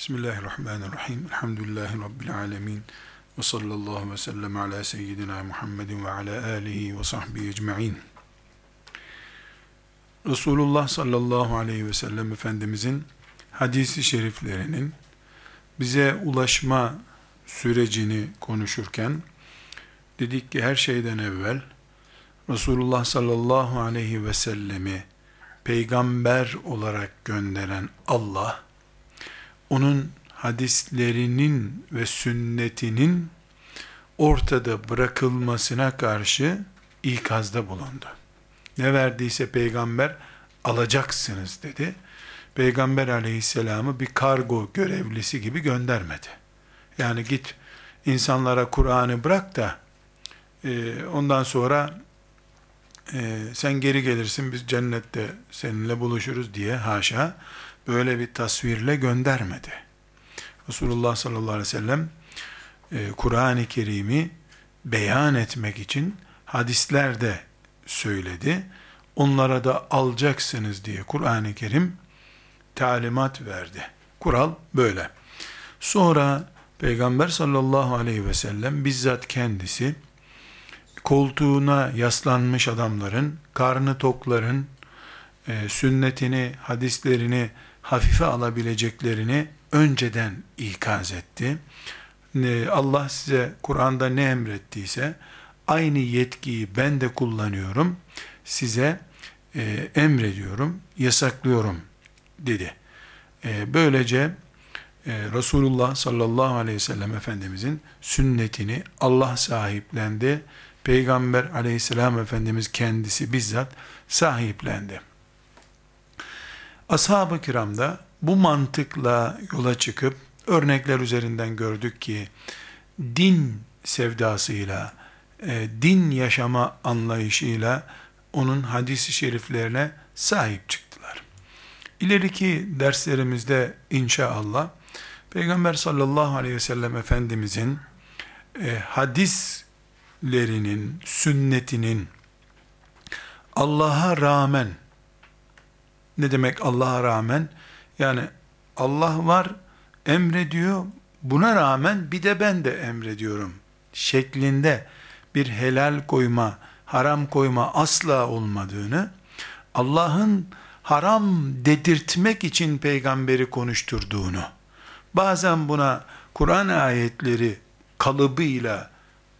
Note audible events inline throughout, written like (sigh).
Bismillahirrahmanirrahim. Elhamdülillahi Rabbil alemin. Ve sallallahu ve sellem ala seyyidina Muhammedin ve ala alihi ve sahbihi ecma'in. Resulullah sallallahu aleyhi ve sellem Efendimizin hadisi şeriflerinin bize ulaşma sürecini konuşurken dedik ki her şeyden evvel Resulullah sallallahu aleyhi ve sellemi peygamber olarak gönderen Allah onun hadislerinin ve sünnetinin ortada bırakılmasına karşı ikazda bulundu. Ne verdiyse peygamber alacaksınız dedi. Peygamber aleyhisselamı bir kargo görevlisi gibi göndermedi. Yani git insanlara Kur'an'ı bırak da e, ondan sonra e, sen geri gelirsin biz cennette seninle buluşuruz diye haşa böyle bir tasvirle göndermedi. Resulullah sallallahu aleyhi ve sellem e, Kur'an-ı Kerim'i beyan etmek için hadislerde söyledi. Onlara da alacaksınız diye Kur'an-ı Kerim talimat verdi. Kural böyle. Sonra Peygamber sallallahu aleyhi ve sellem bizzat kendisi koltuğuna yaslanmış adamların, karnı tokların, e, sünnetini, hadislerini hafife alabileceklerini önceden ikaz etti. Allah size Kur'an'da ne emrettiyse aynı yetkiyi ben de kullanıyorum. Size e, emrediyorum, yasaklıyorum dedi. E, böylece e, Resulullah sallallahu aleyhi ve sellem Efendimizin sünnetini Allah sahiplendi. Peygamber aleyhisselam Efendimiz kendisi bizzat sahiplendi. Ashab-ı kiramda bu mantıkla yola çıkıp örnekler üzerinden gördük ki din sevdasıyla, e, din yaşama anlayışıyla onun hadisi şeriflerine sahip çıktılar. İleriki derslerimizde inşallah Peygamber sallallahu aleyhi ve sellem Efendimizin e, hadislerinin, sünnetinin Allah'a rağmen ne demek Allah'a rağmen? Yani Allah var, emrediyor. Buna rağmen bir de ben de emrediyorum. Şeklinde bir helal koyma, haram koyma asla olmadığını, Allah'ın haram dedirtmek için peygamberi konuşturduğunu, bazen buna Kur'an ayetleri kalıbıyla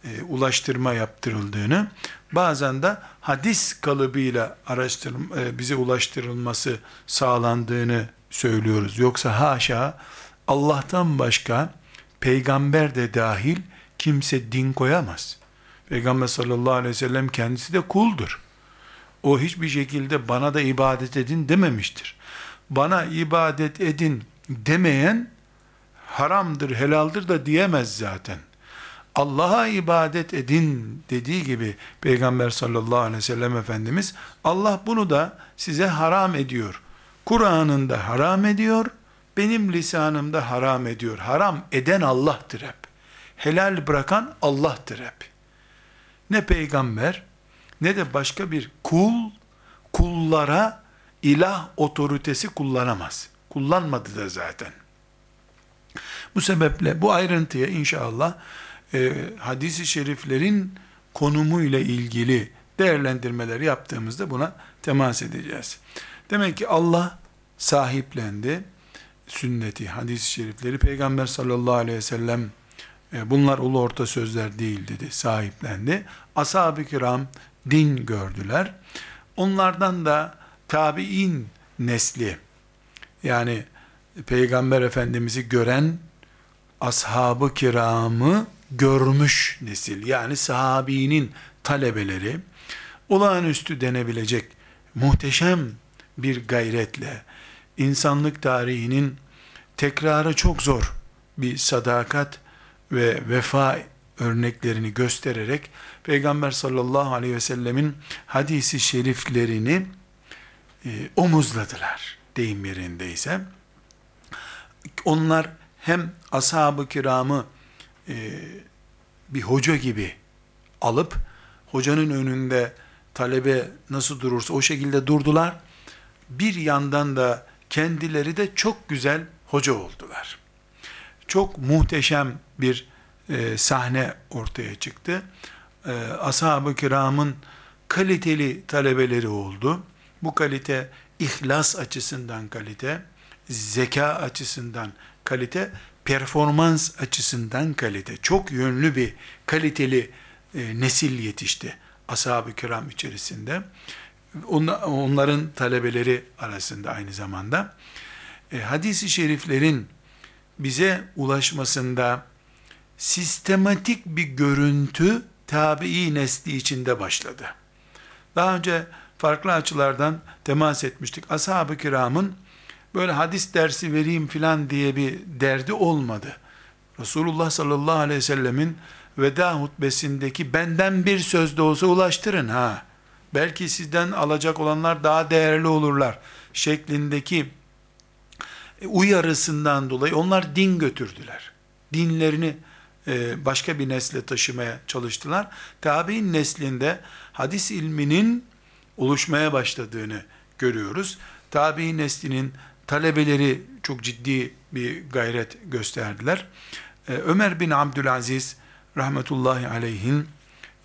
e, ulaştırma yaptırıldığını, bazen de hadis kalıbıyla araştırma, e, bize ulaştırılması sağlandığını söylüyoruz. Yoksa haşa Allah'tan başka peygamber de dahil kimse din koyamaz. Peygamber sallallahu aleyhi ve sellem kendisi de kuldur. O hiçbir şekilde bana da ibadet edin dememiştir. Bana ibadet edin demeyen haramdır, helaldir da diyemez zaten. Allah'a ibadet edin dediği gibi Peygamber sallallahu aleyhi ve sellem Efendimiz Allah bunu da size haram ediyor. Kur'an'ında haram ediyor, benim lisanımda haram ediyor. Haram eden Allah'tır hep. Helal bırakan Allah'tır hep. Ne peygamber ne de başka bir kul kullara ilah otoritesi kullanamaz. Kullanmadı da zaten. Bu sebeple bu ayrıntıya inşallah e, hadisi şeriflerin konumu ile ilgili değerlendirmeler yaptığımızda buna temas edeceğiz. Demek ki Allah sahiplendi sünneti, hadis-i şerifleri. Peygamber sallallahu aleyhi ve sellem e, bunlar ulu orta sözler değil dedi, sahiplendi. Ashab-ı kiram din gördüler. Onlardan da tabi'in nesli, yani Peygamber Efendimiz'i gören ashab-ı kiramı görmüş nesil yani sahabinin talebeleri olağanüstü denebilecek muhteşem bir gayretle insanlık tarihinin tekrarı çok zor bir sadakat ve vefa örneklerini göstererek Peygamber sallallahu aleyhi ve sellemin hadisi şeriflerini e, omuzladılar deyim yerindeyse. Onlar hem ashab-ı kiramı e, bir hoca gibi alıp hocanın önünde talebe nasıl durursa o şekilde durdular. Bir yandan da kendileri de çok güzel hoca oldular. çok muhteşem bir e, sahne ortaya çıktı. E, Ashab-ı kiramın kaliteli talebeleri oldu. Bu kalite ihlas açısından kalite, zeka açısından kalite, performans açısından kalite. Çok yönlü bir kaliteli e, nesil yetişti ashab-ı kiram içerisinde. Onların talebeleri arasında aynı zamanda. E, hadis-i şeriflerin bize ulaşmasında sistematik bir görüntü tabii nesli içinde başladı. Daha önce farklı açılardan temas etmiştik. Ashab-ı kiramın böyle hadis dersi vereyim filan diye bir derdi olmadı. Resulullah sallallahu aleyhi ve sellemin veda hutbesindeki benden bir söz de olsa ulaştırın ha. Belki sizden alacak olanlar daha değerli olurlar şeklindeki uyarısından dolayı onlar din götürdüler. Dinlerini e, başka bir nesle taşımaya çalıştılar. Tabi'in neslinde hadis ilminin oluşmaya başladığını görüyoruz. Tabi'in neslinin talebeleri çok ciddi bir gayret gösterdiler. E, Ömer bin Abdülaziz rahmetullahi aleyhin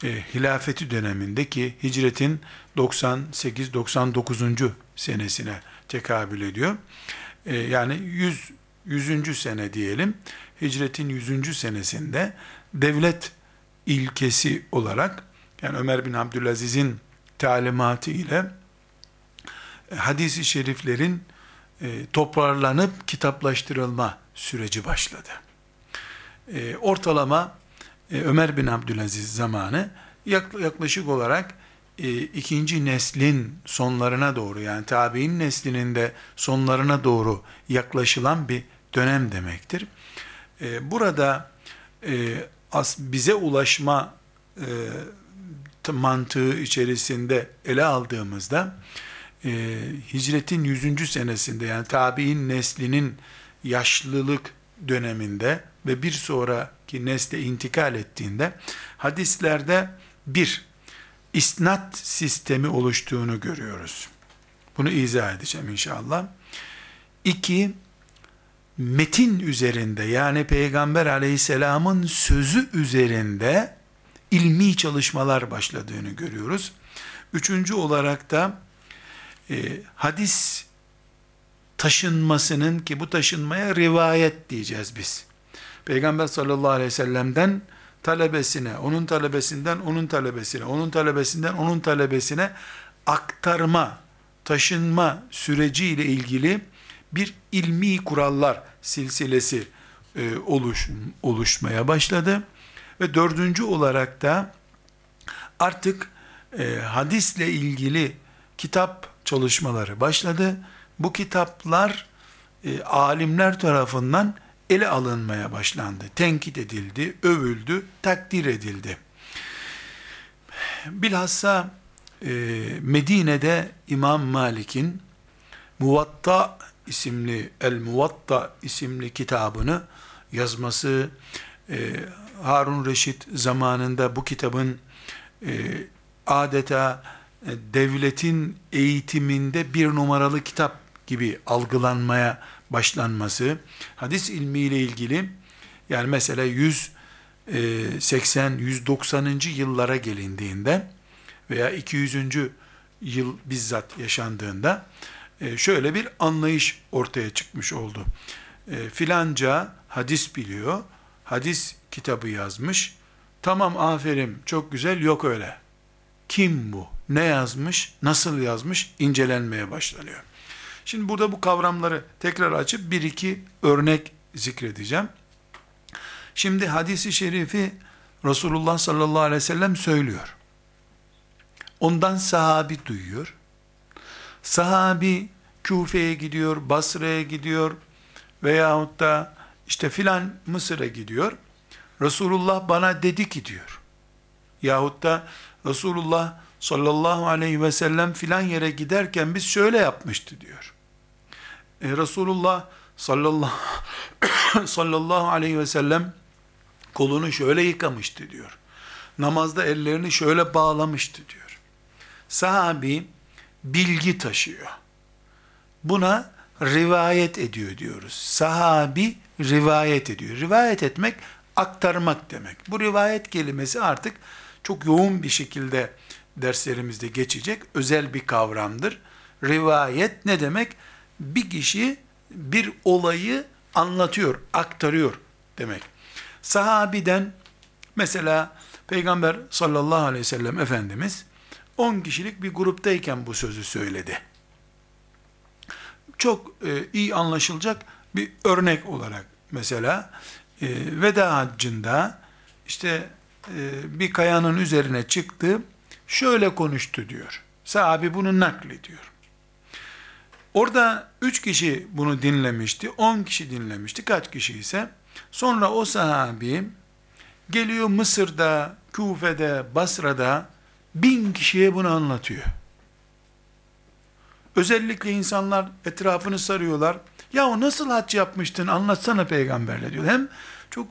e, hilafeti dönemindeki hicretin 98-99. senesine tekabül ediyor. E, yani 100 100. sene diyelim. Hicretin 100. senesinde devlet ilkesi olarak yani Ömer bin Abdülaziz'in talimatı ile e, hadisi şeriflerin e, toparlanıp kitaplaştırılma süreci başladı. E, ortalama e, Ömer bin Abdülaziz zamanı yaklaşık olarak ikinci neslin sonlarına doğru yani tabi'in neslinin de sonlarına doğru yaklaşılan bir dönem demektir. Burada bize ulaşma mantığı içerisinde ele aldığımızda hicretin 100. senesinde yani tabi'in neslinin yaşlılık döneminde ve bir sonraki nesle intikal ettiğinde hadislerde bir isnat sistemi oluştuğunu görüyoruz. Bunu izah edeceğim inşallah. İki, metin üzerinde yani Peygamber aleyhisselamın sözü üzerinde ilmi çalışmalar başladığını görüyoruz. Üçüncü olarak da e, hadis taşınmasının ki bu taşınmaya rivayet diyeceğiz biz. Peygamber sallallahu aleyhi ve sellem'den talebesine, onun talebesinden onun talebesine, onun talebesinden onun talebesine aktarma, taşınma süreci ile ilgili bir ilmi kurallar silsilesi e, oluş, oluşmaya başladı. Ve dördüncü olarak da artık e, hadisle ilgili kitap çalışmaları başladı. Bu kitaplar e, alimler tarafından ele alınmaya başlandı. Tenkit edildi, övüldü, takdir edildi. Bilhassa e, Medine'de İmam Malik'in Muvatta isimli, El Muvatta isimli kitabını yazması, e, Harun Reşit zamanında bu kitabın e, adeta devletin eğitiminde bir numaralı kitap gibi algılanmaya başlanması, hadis ilmiyle ilgili yani mesela 180 190. E, yıllara gelindiğinde veya 200. yıl bizzat yaşandığında e, şöyle bir anlayış ortaya çıkmış oldu. E, filanca hadis biliyor, hadis kitabı yazmış. Tamam aferin çok güzel yok öyle. Kim bu? Ne yazmış? Nasıl yazmış? incelenmeye başlanıyor. Şimdi burada bu kavramları tekrar açıp bir iki örnek zikredeceğim. Şimdi hadisi şerifi Resulullah sallallahu aleyhi ve sellem söylüyor. Ondan sahabi duyuyor. Sahabi Küfe'ye gidiyor, Basra'ya gidiyor veyahut da işte filan Mısır'a gidiyor. Resulullah bana dedi ki diyor. Yahut da Resulullah sallallahu aleyhi ve sellem filan yere giderken biz şöyle yapmıştı diyor. E, Resulullah sallallahu, (coughs) sallallahu aleyhi ve sellem kolunu şöyle yıkamıştı diyor. Namazda ellerini şöyle bağlamıştı diyor. Sahabi bilgi taşıyor. Buna rivayet ediyor diyoruz. Sahabi rivayet ediyor. Rivayet etmek aktarmak demek. Bu rivayet kelimesi artık çok yoğun bir şekilde derslerimizde geçecek özel bir kavramdır. Rivayet ne demek? Bir kişi bir olayı anlatıyor, aktarıyor demek. Sahabiden mesela Peygamber sallallahu aleyhi ve sellem Efendimiz 10 kişilik bir gruptayken bu sözü söyledi. Çok e, iyi anlaşılacak bir örnek olarak mesela e, veda haccında işte e, bir kayanın üzerine çıktı şöyle konuştu diyor. Sahabi bunu naklediyor. Orada üç kişi bunu dinlemişti, on kişi dinlemişti. Kaç kişi ise sonra o sahabi geliyor Mısır'da, Kufe'de, Basra'da bin kişiye bunu anlatıyor. Özellikle insanlar etrafını sarıyorlar. Ya o nasıl hac yapmıştın anlatsana peygamberle diyor. Hem çok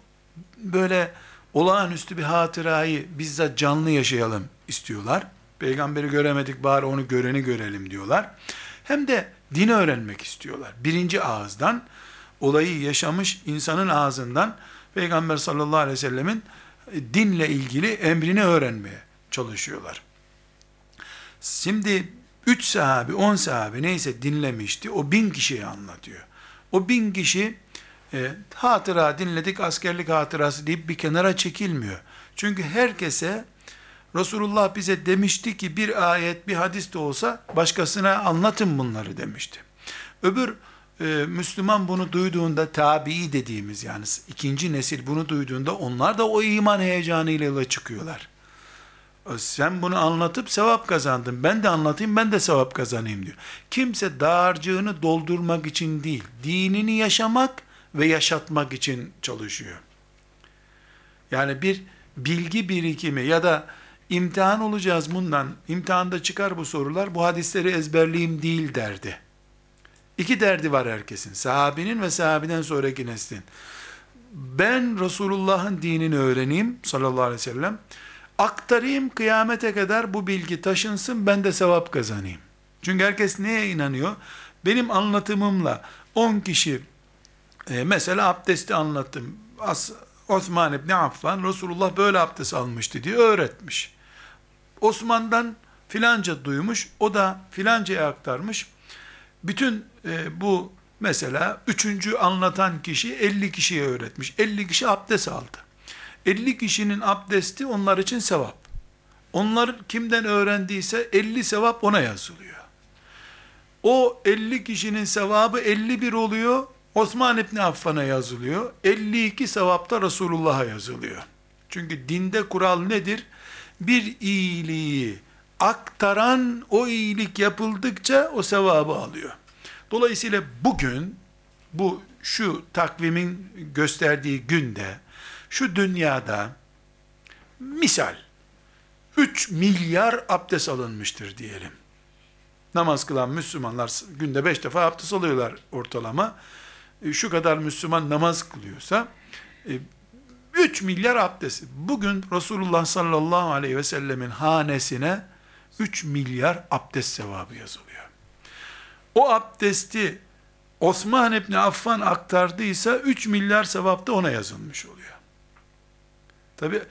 böyle olağanüstü bir hatırayı bizzat canlı yaşayalım istiyorlar. Peygamberi göremedik bari onu göreni görelim diyorlar. Hem de dini öğrenmek istiyorlar. Birinci ağızdan olayı yaşamış insanın ağzından Peygamber sallallahu aleyhi ve sellemin e, dinle ilgili emrini öğrenmeye çalışıyorlar. Şimdi üç sahabi, on sahabi neyse dinlemişti. O bin kişiye anlatıyor. O bin kişi e, hatıra dinledik, askerlik hatırası deyip bir kenara çekilmiyor. Çünkü herkese Resulullah bize demişti ki bir ayet, bir hadis de olsa başkasına anlatın bunları demişti. Öbür e, Müslüman bunu duyduğunda tabii dediğimiz yani ikinci nesil bunu duyduğunda onlar da o iman heyecanıyla yola çıkıyorlar. E, sen bunu anlatıp sevap kazandın. Ben de anlatayım ben de sevap kazanayım diyor. Kimse dağarcığını doldurmak için değil, dinini yaşamak ve yaşatmak için çalışıyor. Yani bir bilgi birikimi ya da imtihan olacağız bundan, imtihanda çıkar bu sorular, bu hadisleri ezberleyeyim değil derdi. İki derdi var herkesin, sahabinin ve sahabiden sonraki neslin. Ben Resulullah'ın dinini öğreneyim sallallahu aleyhi ve sellem, aktarayım kıyamete kadar bu bilgi taşınsın, ben de sevap kazanayım. Çünkü herkes neye inanıyor? Benim anlatımımla 10 kişi, e, mesela abdesti anlattım, As Osman İbni Affan, Resulullah böyle abdest almıştı diye öğretmiş. Osman'dan filanca duymuş, o da filancaya aktarmış. Bütün e, bu mesela üçüncü anlatan kişi 50 kişiye öğretmiş. 50 kişi abdest aldı. 50 kişinin abdesti onlar için sevap. Onlar kimden öğrendiyse 50 sevap ona yazılıyor. O 50 kişinin sevabı 51 oluyor. Osman İbni Affan'a yazılıyor. 52 sevapta Resulullah'a yazılıyor. Çünkü dinde kural nedir? Bir iyiliği aktaran o iyilik yapıldıkça o sevabı alıyor. Dolayısıyla bugün bu şu takvimin gösterdiği günde şu dünyada misal 3 milyar abdest alınmıştır diyelim. Namaz kılan Müslümanlar günde 5 defa abdest alıyorlar ortalama. E, şu kadar Müslüman namaz kılıyorsa e, 3 milyar abdest. Bugün Resulullah sallallahu aleyhi ve sellemin hanesine 3 milyar abdest sevabı yazılıyor. O abdesti Osman İbni Affan aktardıysa 3 milyar sevap da ona yazılmış oluyor. Tabi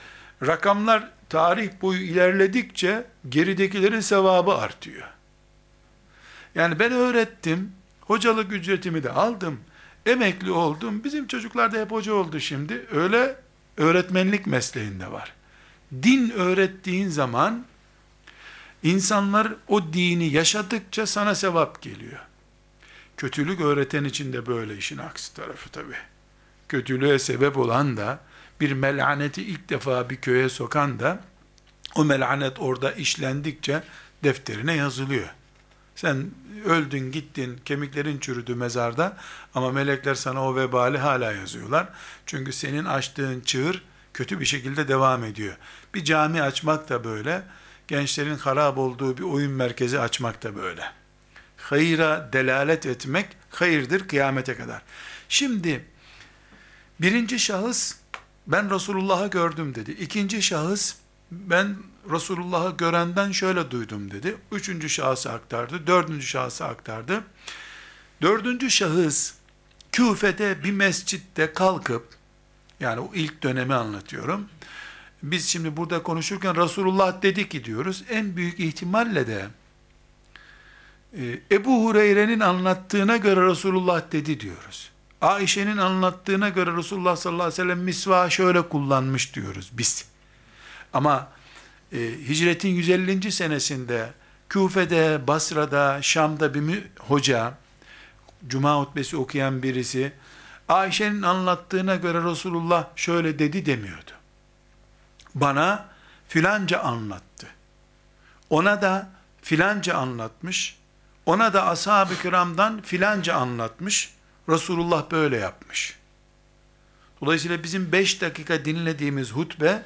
rakamlar tarih boyu ilerledikçe geridekilerin sevabı artıyor. Yani ben öğrettim, hocalık ücretimi de aldım, emekli oldum, bizim çocuklar da hep hoca oldu şimdi. Öyle öğretmenlik mesleğinde var. Din öğrettiğin zaman insanlar o dini yaşadıkça sana sevap geliyor. Kötülük öğreten için de böyle işin aksi tarafı tabi. Kötülüğe sebep olan da bir melaneti ilk defa bir köye sokan da o melanet orada işlendikçe defterine yazılıyor. Sen öldün gittin kemiklerin çürüdü mezarda ama melekler sana o vebali hala yazıyorlar. Çünkü senin açtığın çığır kötü bir şekilde devam ediyor. Bir cami açmak da böyle. Gençlerin harap olduğu bir oyun merkezi açmak da böyle. Hayıra delalet etmek hayırdır kıyamete kadar. Şimdi birinci şahıs ben Resulullah'ı gördüm dedi. İkinci şahıs ben Resulullah'ı görenden şöyle duydum dedi. Üçüncü şahsı aktardı. Dördüncü şahsı aktardı. Dördüncü şahıs Küfe'de bir mescitte kalkıp yani o ilk dönemi anlatıyorum. Biz şimdi burada konuşurken Resulullah dedi ki diyoruz. En büyük ihtimalle de e, Ebu Hureyre'nin anlattığına göre Resulullah dedi diyoruz. Ayşe'nin anlattığına göre Resulullah sallallahu aleyhi ve sellem misva şöyle kullanmış diyoruz biz. Ama e, hicretin 150. senesinde Küfe'de, Basra'da, Şam'da bir hoca, Cuma hutbesi okuyan birisi, Ayşe'nin anlattığına göre Resulullah şöyle dedi demiyordu. Bana filanca anlattı. Ona da filanca anlatmış. Ona da ashab-ı kiramdan filanca anlatmış. Resulullah böyle yapmış. Dolayısıyla bizim beş dakika dinlediğimiz hutbe,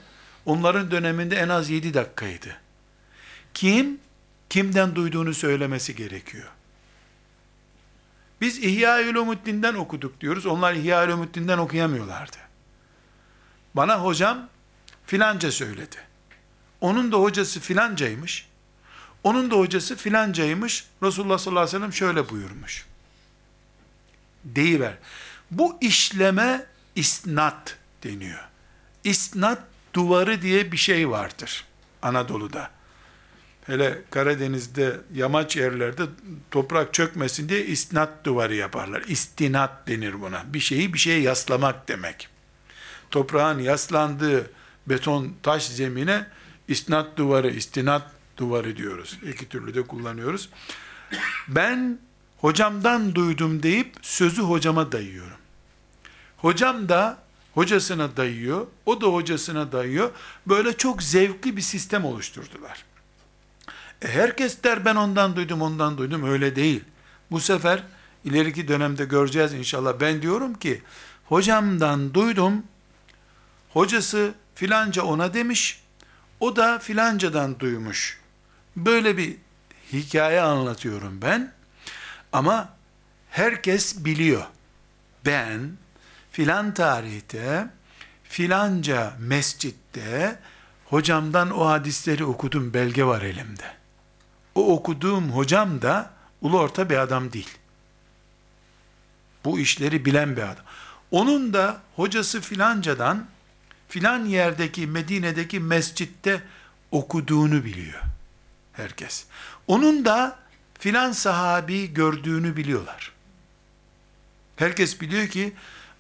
onların döneminde en az yedi dakikaydı. Kim, kimden duyduğunu söylemesi gerekiyor. Biz İhya-ül Umuddin'den okuduk diyoruz. Onlar İhya-ül Umuddin'den okuyamıyorlardı. Bana hocam filanca söyledi. Onun da hocası filancaymış. Onun da hocası filancaymış. Resulullah sallallahu aleyhi ve sellem şöyle buyurmuş. Deyiver. Bu işleme isnat deniyor. İsnat duvarı diye bir şey vardır Anadolu'da. Hele Karadeniz'de yamaç yerlerde toprak çökmesin diye isnat duvarı yaparlar. İstinat denir buna. Bir şeyi bir şeye yaslamak demek. Toprağın yaslandığı beton taş zemine isnat duvarı, istinat duvarı diyoruz. İki türlü de kullanıyoruz. Ben hocamdan duydum deyip sözü hocama dayıyorum. Hocam da hocasına dayıyor, o da hocasına dayıyor. Böyle çok zevkli bir sistem oluşturdular. E herkes der ben ondan duydum, ondan duydum. Öyle değil. Bu sefer ileriki dönemde göreceğiz inşallah. Ben diyorum ki hocamdan duydum. Hocası filanca ona demiş. O da filancadan duymuş. Böyle bir hikaye anlatıyorum ben. Ama herkes biliyor. Ben filan tarihte filanca mescitte hocamdan o hadisleri okudum belge var elimde. O okuduğum hocam da ulu orta bir adam değil. Bu işleri bilen bir adam. Onun da hocası filancadan filan yerdeki Medine'deki mescitte okuduğunu biliyor herkes. Onun da filan sahabi gördüğünü biliyorlar. Herkes biliyor ki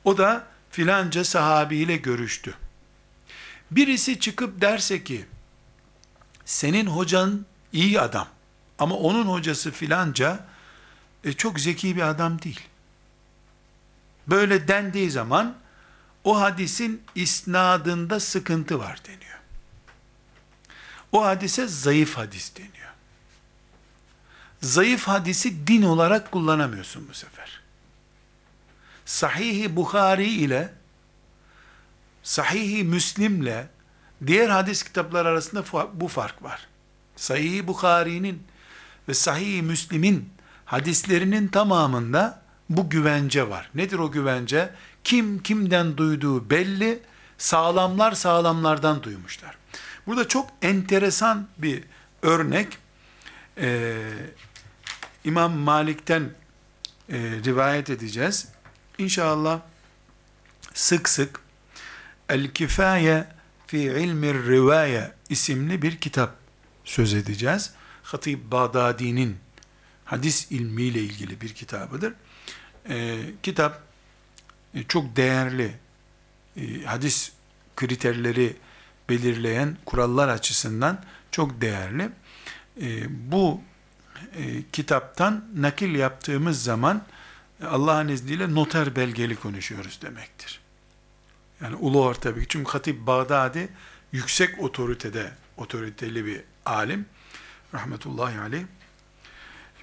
o da filanca sahabiyle görüştü. Birisi çıkıp derse ki senin hocan iyi adam ama onun hocası filanca e, çok zeki bir adam değil. Böyle dendiği zaman o hadisin isnadında sıkıntı var deniyor. O hadise zayıf hadis deniyor. Zayıf hadisi din olarak kullanamıyorsun bu sefer. Sahih-i Bukhari ile Sahih-i Müslim'le diğer hadis kitapları arasında bu fark var. Sahih-i Bukhari'nin ve Sahih-i Müslim'in hadislerinin tamamında bu güvence var. Nedir o güvence? Kim kimden duyduğu belli, sağlamlar sağlamlardan duymuşlar. Burada çok enteresan bir örnek, ee, İmam Malik'ten e, rivayet edeceğiz. İnşallah sık sık El Kifaye fi ilmi rivaye isimli bir kitap söz edeceğiz. Hatib Bağdadi'nin hadis ilmiyle ilgili bir kitabıdır. Ee, kitap e, çok değerli e, hadis kriterleri belirleyen kurallar açısından çok değerli. E, bu e, kitaptan nakil yaptığımız zaman Allah'ın izniyle noter belgeli konuşuyoruz demektir. Yani ulu orta bir çünkü Hatip Bağdadi yüksek otoritede otoriteli bir alim rahmetullahi aleyh.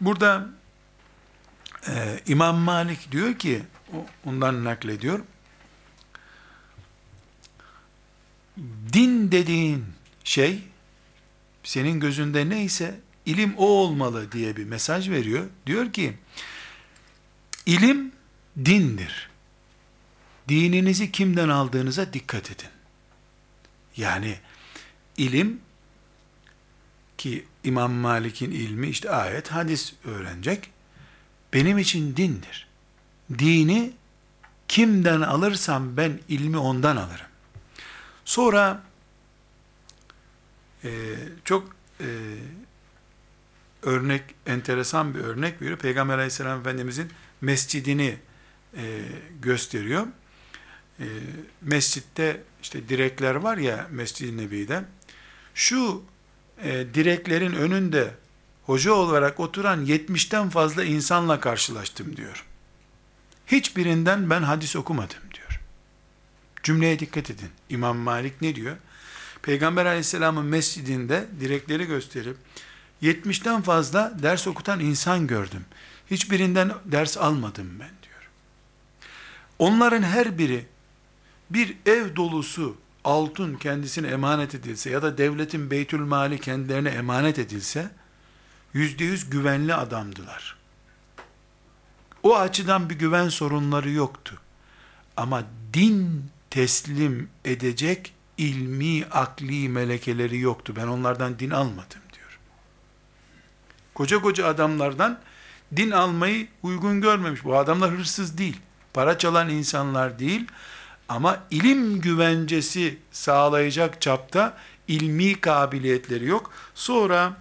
Burada e, İmam Malik diyor ki ondan naklediyor. Din dediğin şey senin gözünde neyse ilim o olmalı diye bir mesaj veriyor. Diyor ki ilim dindir. Dininizi kimden aldığınıza dikkat edin. Yani ilim ki İmam Malik'in ilmi işte ayet hadis öğrenecek. benim için dindir. Dini kimden alırsam ben ilmi ondan alırım. Sonra e, çok e, örnek, enteresan bir örnek veriyor. Peygamber aleyhisselam efendimizin mescidini e, gösteriyor. E, mescitte işte direkler var ya Mescid-i Nebi'de. Şu e, direklerin önünde hoca olarak oturan 70'ten fazla insanla karşılaştım diyor. Hiçbirinden ben hadis okumadım diyor. Cümleye dikkat edin. İmam Malik ne diyor? Peygamber aleyhisselamın mescidinde direkleri gösterip 70'ten fazla ders okutan insan gördüm. Hiçbirinden ders almadım ben diyor. Onların her biri bir ev dolusu altın kendisine emanet edilse ya da devletin beytül mali kendilerine emanet edilse yüzde yüz güvenli adamdılar. O açıdan bir güven sorunları yoktu. Ama din teslim edecek ilmi, akli melekeleri yoktu. Ben onlardan din almadım diyor. Koca koca adamlardan din almayı uygun görmemiş. Bu adamlar hırsız değil. Para çalan insanlar değil. Ama ilim güvencesi sağlayacak çapta ilmi kabiliyetleri yok. Sonra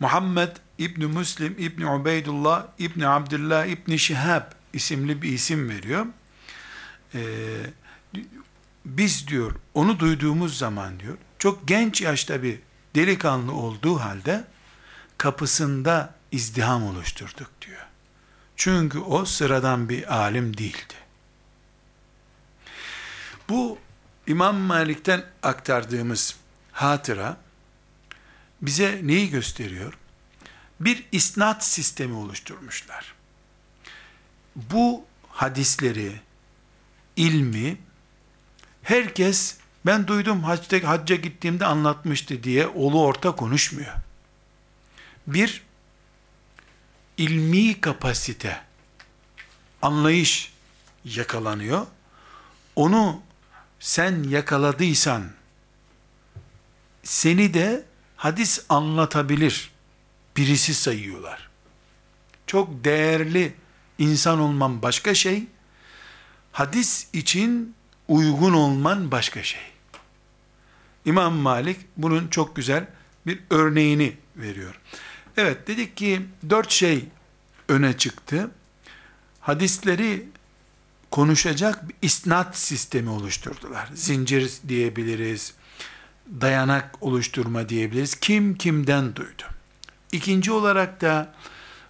Muhammed İbni Müslim, İbni Ubeydullah, İbni Abdullah, İbni Şihab isimli bir isim veriyor. Ee, biz diyor, onu duyduğumuz zaman diyor, çok genç yaşta bir delikanlı olduğu halde kapısında izdiham oluşturduk diyor. Çünkü o sıradan bir alim değildi. Bu İmam Malik'ten aktardığımız hatıra bize neyi gösteriyor? Bir isnat sistemi oluşturmuşlar. Bu hadisleri, ilmi herkes ben duydum hacca, hacca gittiğimde anlatmıştı diye olu orta konuşmuyor. Bir ilmi kapasite, anlayış yakalanıyor. Onu sen yakaladıysan seni de hadis anlatabilir birisi sayıyorlar. Çok değerli insan olman başka şey, hadis için uygun olman başka şey. İmam Malik bunun çok güzel bir örneğini veriyor. Evet dedik ki dört şey öne çıktı. Hadisleri konuşacak bir isnat sistemi oluşturdular. Zincir diyebiliriz, dayanak oluşturma diyebiliriz. Kim kimden duydu? İkinci olarak da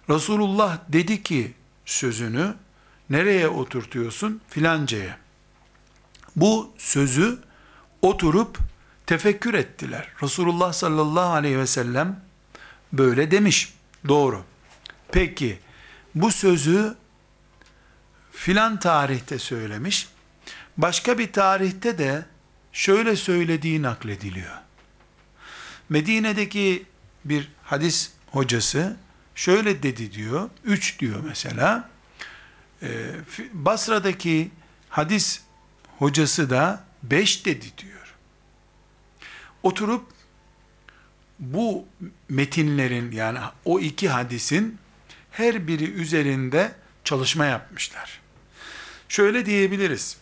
Resulullah dedi ki sözünü nereye oturtuyorsun? Filancaya. Bu sözü oturup tefekkür ettiler. Resulullah sallallahu aleyhi ve sellem böyle demiş. Doğru. Peki bu sözü filan tarihte söylemiş. Başka bir tarihte de şöyle söylediği naklediliyor. Medine'deki bir hadis hocası şöyle dedi diyor, üç diyor mesela. Ee, Basra'daki hadis hocası da beş dedi diyor. Oturup bu metinlerin yani o iki hadisin her biri üzerinde çalışma yapmışlar. Şöyle diyebiliriz.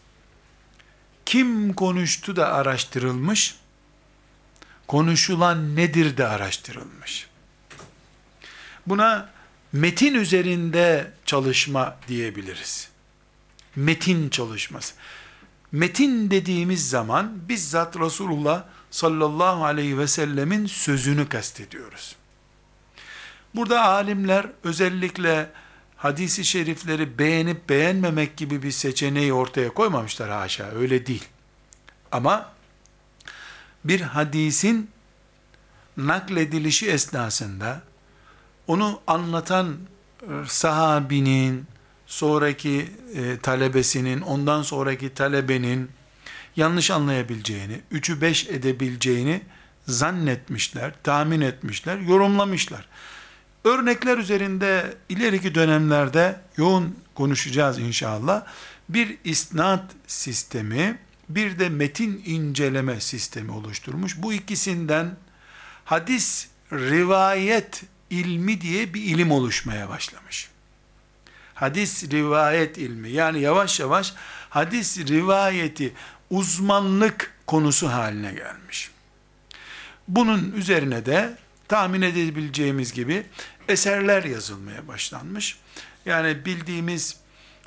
Kim konuştu da araştırılmış, konuşulan nedir de araştırılmış. Buna metin üzerinde çalışma diyebiliriz. Metin çalışması. Metin dediğimiz zaman bizzat Resulullah sallallahu aleyhi ve sellemin sözünü kastediyoruz. Burada alimler özellikle hadisi şerifleri beğenip beğenmemek gibi bir seçeneği ortaya koymamışlar haşa öyle değil. Ama bir hadisin nakledilişi esnasında onu anlatan e, sahabinin, sonraki e, talebesinin, ondan sonraki talebenin yanlış anlayabileceğini, üçü beş edebileceğini zannetmişler, tahmin etmişler, yorumlamışlar. Örnekler üzerinde ileriki dönemlerde yoğun konuşacağız inşallah. Bir isnat sistemi, bir de metin inceleme sistemi oluşturmuş. Bu ikisinden hadis, rivayet ilmi diye bir ilim oluşmaya başlamış. hadis rivayet ilmi. Yani yavaş yavaş hadis rivayeti uzmanlık konusu haline gelmiş. Bunun üzerine de tahmin edebileceğimiz gibi eserler yazılmaya başlanmış. Yani bildiğimiz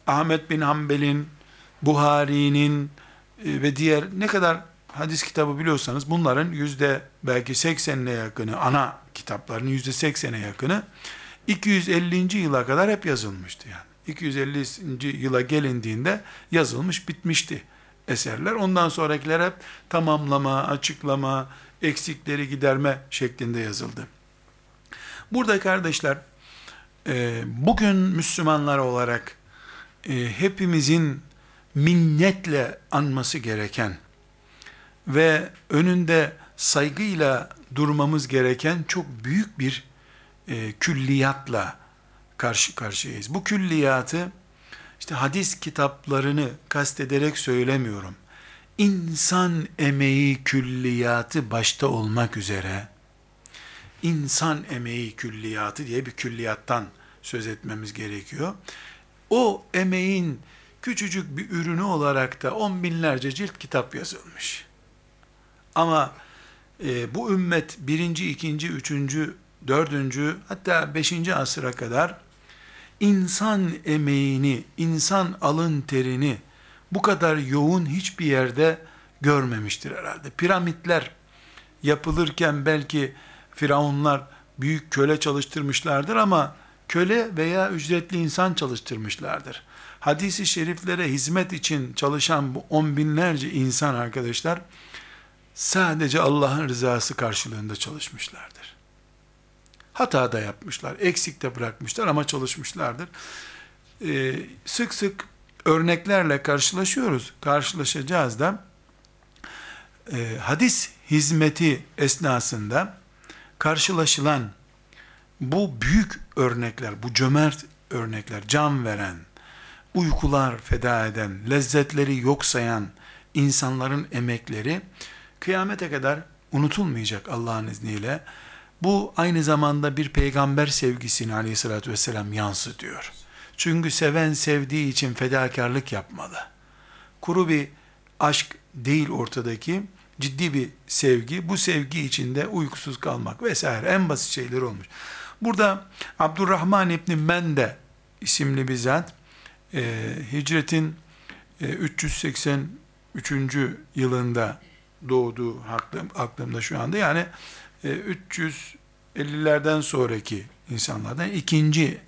Ahmet bin Hanbel'in, Buhari'nin e, ve diğer ne kadar hadis kitabı biliyorsanız bunların yüzde belki seksenine yakını ana kitapların yüzde seksene yakını 250. yıla kadar hep yazılmıştı yani. 250. yıla gelindiğinde yazılmış bitmişti eserler. Ondan sonrakiler hep tamamlama, açıklama, eksikleri giderme şeklinde yazıldı. Burada kardeşler, e, bugün Müslümanlar olarak e, hepimizin minnetle anması gereken ve önünde saygıyla durmamız gereken çok büyük bir e, külliyatla karşı karşıyayız. Bu külliyatı işte hadis kitaplarını kastederek söylemiyorum. İnsan emeği külliyatı başta olmak üzere insan emeği külliyatı diye bir külliyattan söz etmemiz gerekiyor. O emeğin küçücük bir ürünü olarak da on binlerce cilt kitap yazılmış. Ama e, bu ümmet birinci, ikinci, üçüncü, dördüncü hatta beşinci asıra kadar insan emeğini, insan alın terini bu kadar yoğun hiçbir yerde görmemiştir herhalde. Piramitler yapılırken belki firavunlar büyük köle çalıştırmışlardır ama köle veya ücretli insan çalıştırmışlardır. Hadisi şeriflere hizmet için çalışan bu on binlerce insan arkadaşlar sadece Allah'ın rızası karşılığında çalışmışlardır. Hata da yapmışlar, eksik de bırakmışlar ama çalışmışlardır. Ee, sık sık örneklerle karşılaşıyoruz, karşılaşacağız da e, hadis hizmeti esnasında karşılaşılan bu büyük örnekler, bu cömert örnekler, can veren, uykular feda eden, lezzetleri yok sayan insanların emekleri kıyamete kadar unutulmayacak Allah'ın izniyle. Bu aynı zamanda bir peygamber sevgisini aleyhissalatü vesselam yansıtıyor. Çünkü seven sevdiği için fedakarlık yapmalı. Kuru bir aşk değil ortadaki, ciddi bir sevgi. Bu sevgi içinde uykusuz kalmak vesaire en basit şeyler olmuş. Burada Abdurrahman İbni Mende isimli bir zat, e, hicretin e, 383. yılında doğduğu aklım, aklımda şu anda. Yani 350'lerden sonraki insanlardan ikinci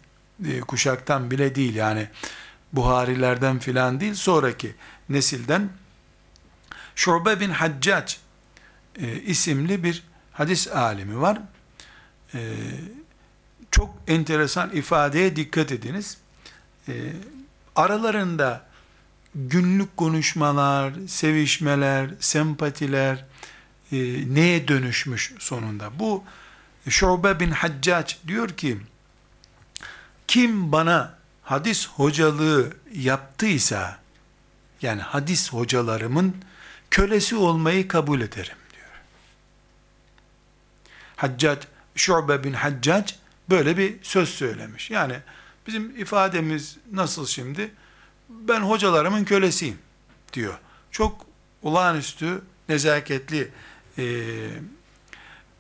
e, kuşaktan bile değil yani Buharilerden filan değil sonraki nesilden Şube bin Haccac e, isimli bir hadis alimi var. E, çok enteresan ifadeye dikkat ediniz. E, aralarında günlük konuşmalar, sevişmeler, sempatiler e, neye dönüşmüş sonunda? Bu Şube bin Haccac diyor ki, kim bana hadis hocalığı yaptıysa, yani hadis hocalarımın kölesi olmayı kabul ederim diyor. Haccac, Şube bin Haccac böyle bir söz söylemiş. Yani bizim ifademiz nasıl şimdi? Ben hocalarımın kölesiyim diyor. Çok olağanüstü, nezaketli e,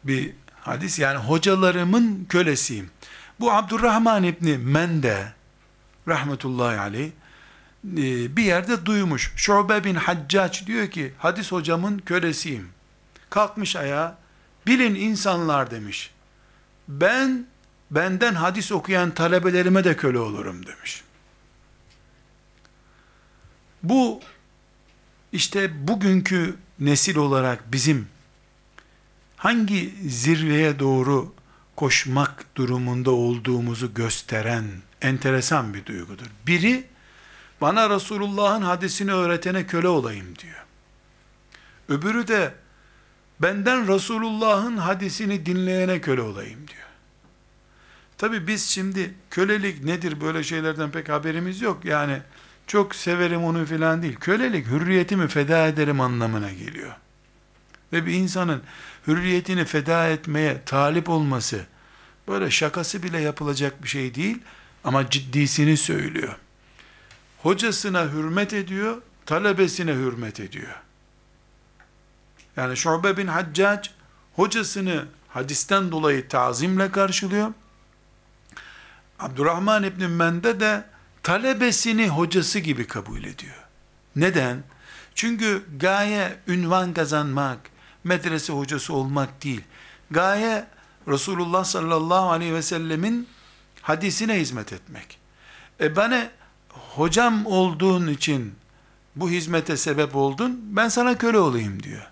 bir hadis. Yani hocalarımın kölesiyim. Bu Abdurrahman İbni Mende rahmetullahi aleyh e, bir yerde duymuş. Şube bin Haccac diyor ki hadis hocamın kölesiyim. Kalkmış ayağa bilin insanlar demiş. Ben benden hadis okuyan talebelerime de köle olurum demiş. Bu işte bugünkü nesil olarak bizim hangi zirveye doğru koşmak durumunda olduğumuzu gösteren enteresan bir duygudur. Biri bana Resulullah'ın hadisini öğretene köle olayım diyor. Öbürü de benden Resulullah'ın hadisini dinleyene köle olayım diyor. Tabi biz şimdi kölelik nedir böyle şeylerden pek haberimiz yok. Yani çok severim onu filan değil. Kölelik hürriyetimi feda ederim anlamına geliyor. Ve bir insanın hürriyetini feda etmeye talip olması böyle şakası bile yapılacak bir şey değil. Ama ciddisini söylüyor. Hocasına hürmet ediyor, talebesine hürmet ediyor. Yani Şube bin Haccac hocasını hadisten dolayı tazimle karşılıyor. Abdurrahman İbn Mende de talebesini hocası gibi kabul ediyor. Neden? Çünkü gaye ünvan kazanmak, medrese hocası olmak değil. Gaye Resulullah sallallahu aleyhi ve sellemin hadisine hizmet etmek. E bana hocam olduğun için bu hizmete sebep oldun, ben sana köle olayım diyor.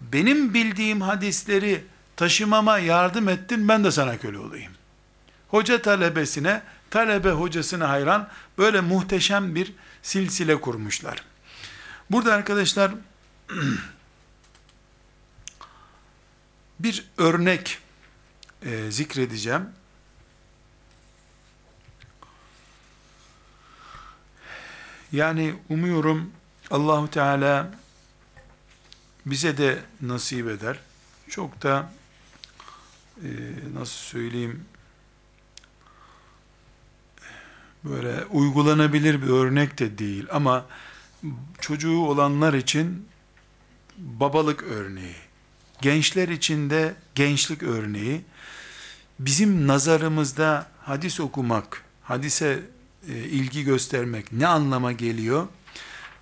Benim bildiğim hadisleri taşımama yardım ettin, ben de sana köle olayım. Hoca talebesine, talebe hocasına hayran, böyle muhteşem bir silsile kurmuşlar. Burada arkadaşlar, (clears throat) bir örnek e, zikredeceğim. Yani umuyorum Allahu Teala bize de nasip eder. Çok da e, nasıl söyleyeyim böyle uygulanabilir bir örnek de değil ama çocuğu olanlar için babalık örneği, gençler için de gençlik örneği, bizim nazarımızda hadis okumak, hadise e, ilgi göstermek ne anlama geliyor?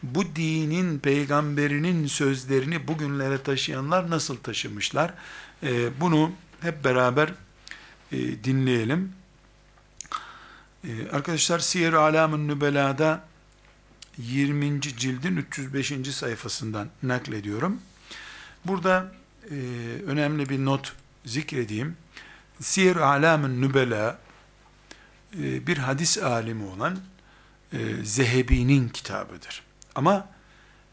Bu dinin, peygamberinin sözlerini bugünlere taşıyanlar nasıl taşımışlar? E, bunu hep beraber e, dinleyelim. Arkadaşlar Siyer-i Alamın Nübela'da 20. cildin 305. sayfasından naklediyorum. Burada e, önemli bir not zikredeyim. Siyer-i Alamın Nübela e, bir hadis alimi olan e, Zehebi'nin kitabıdır. Ama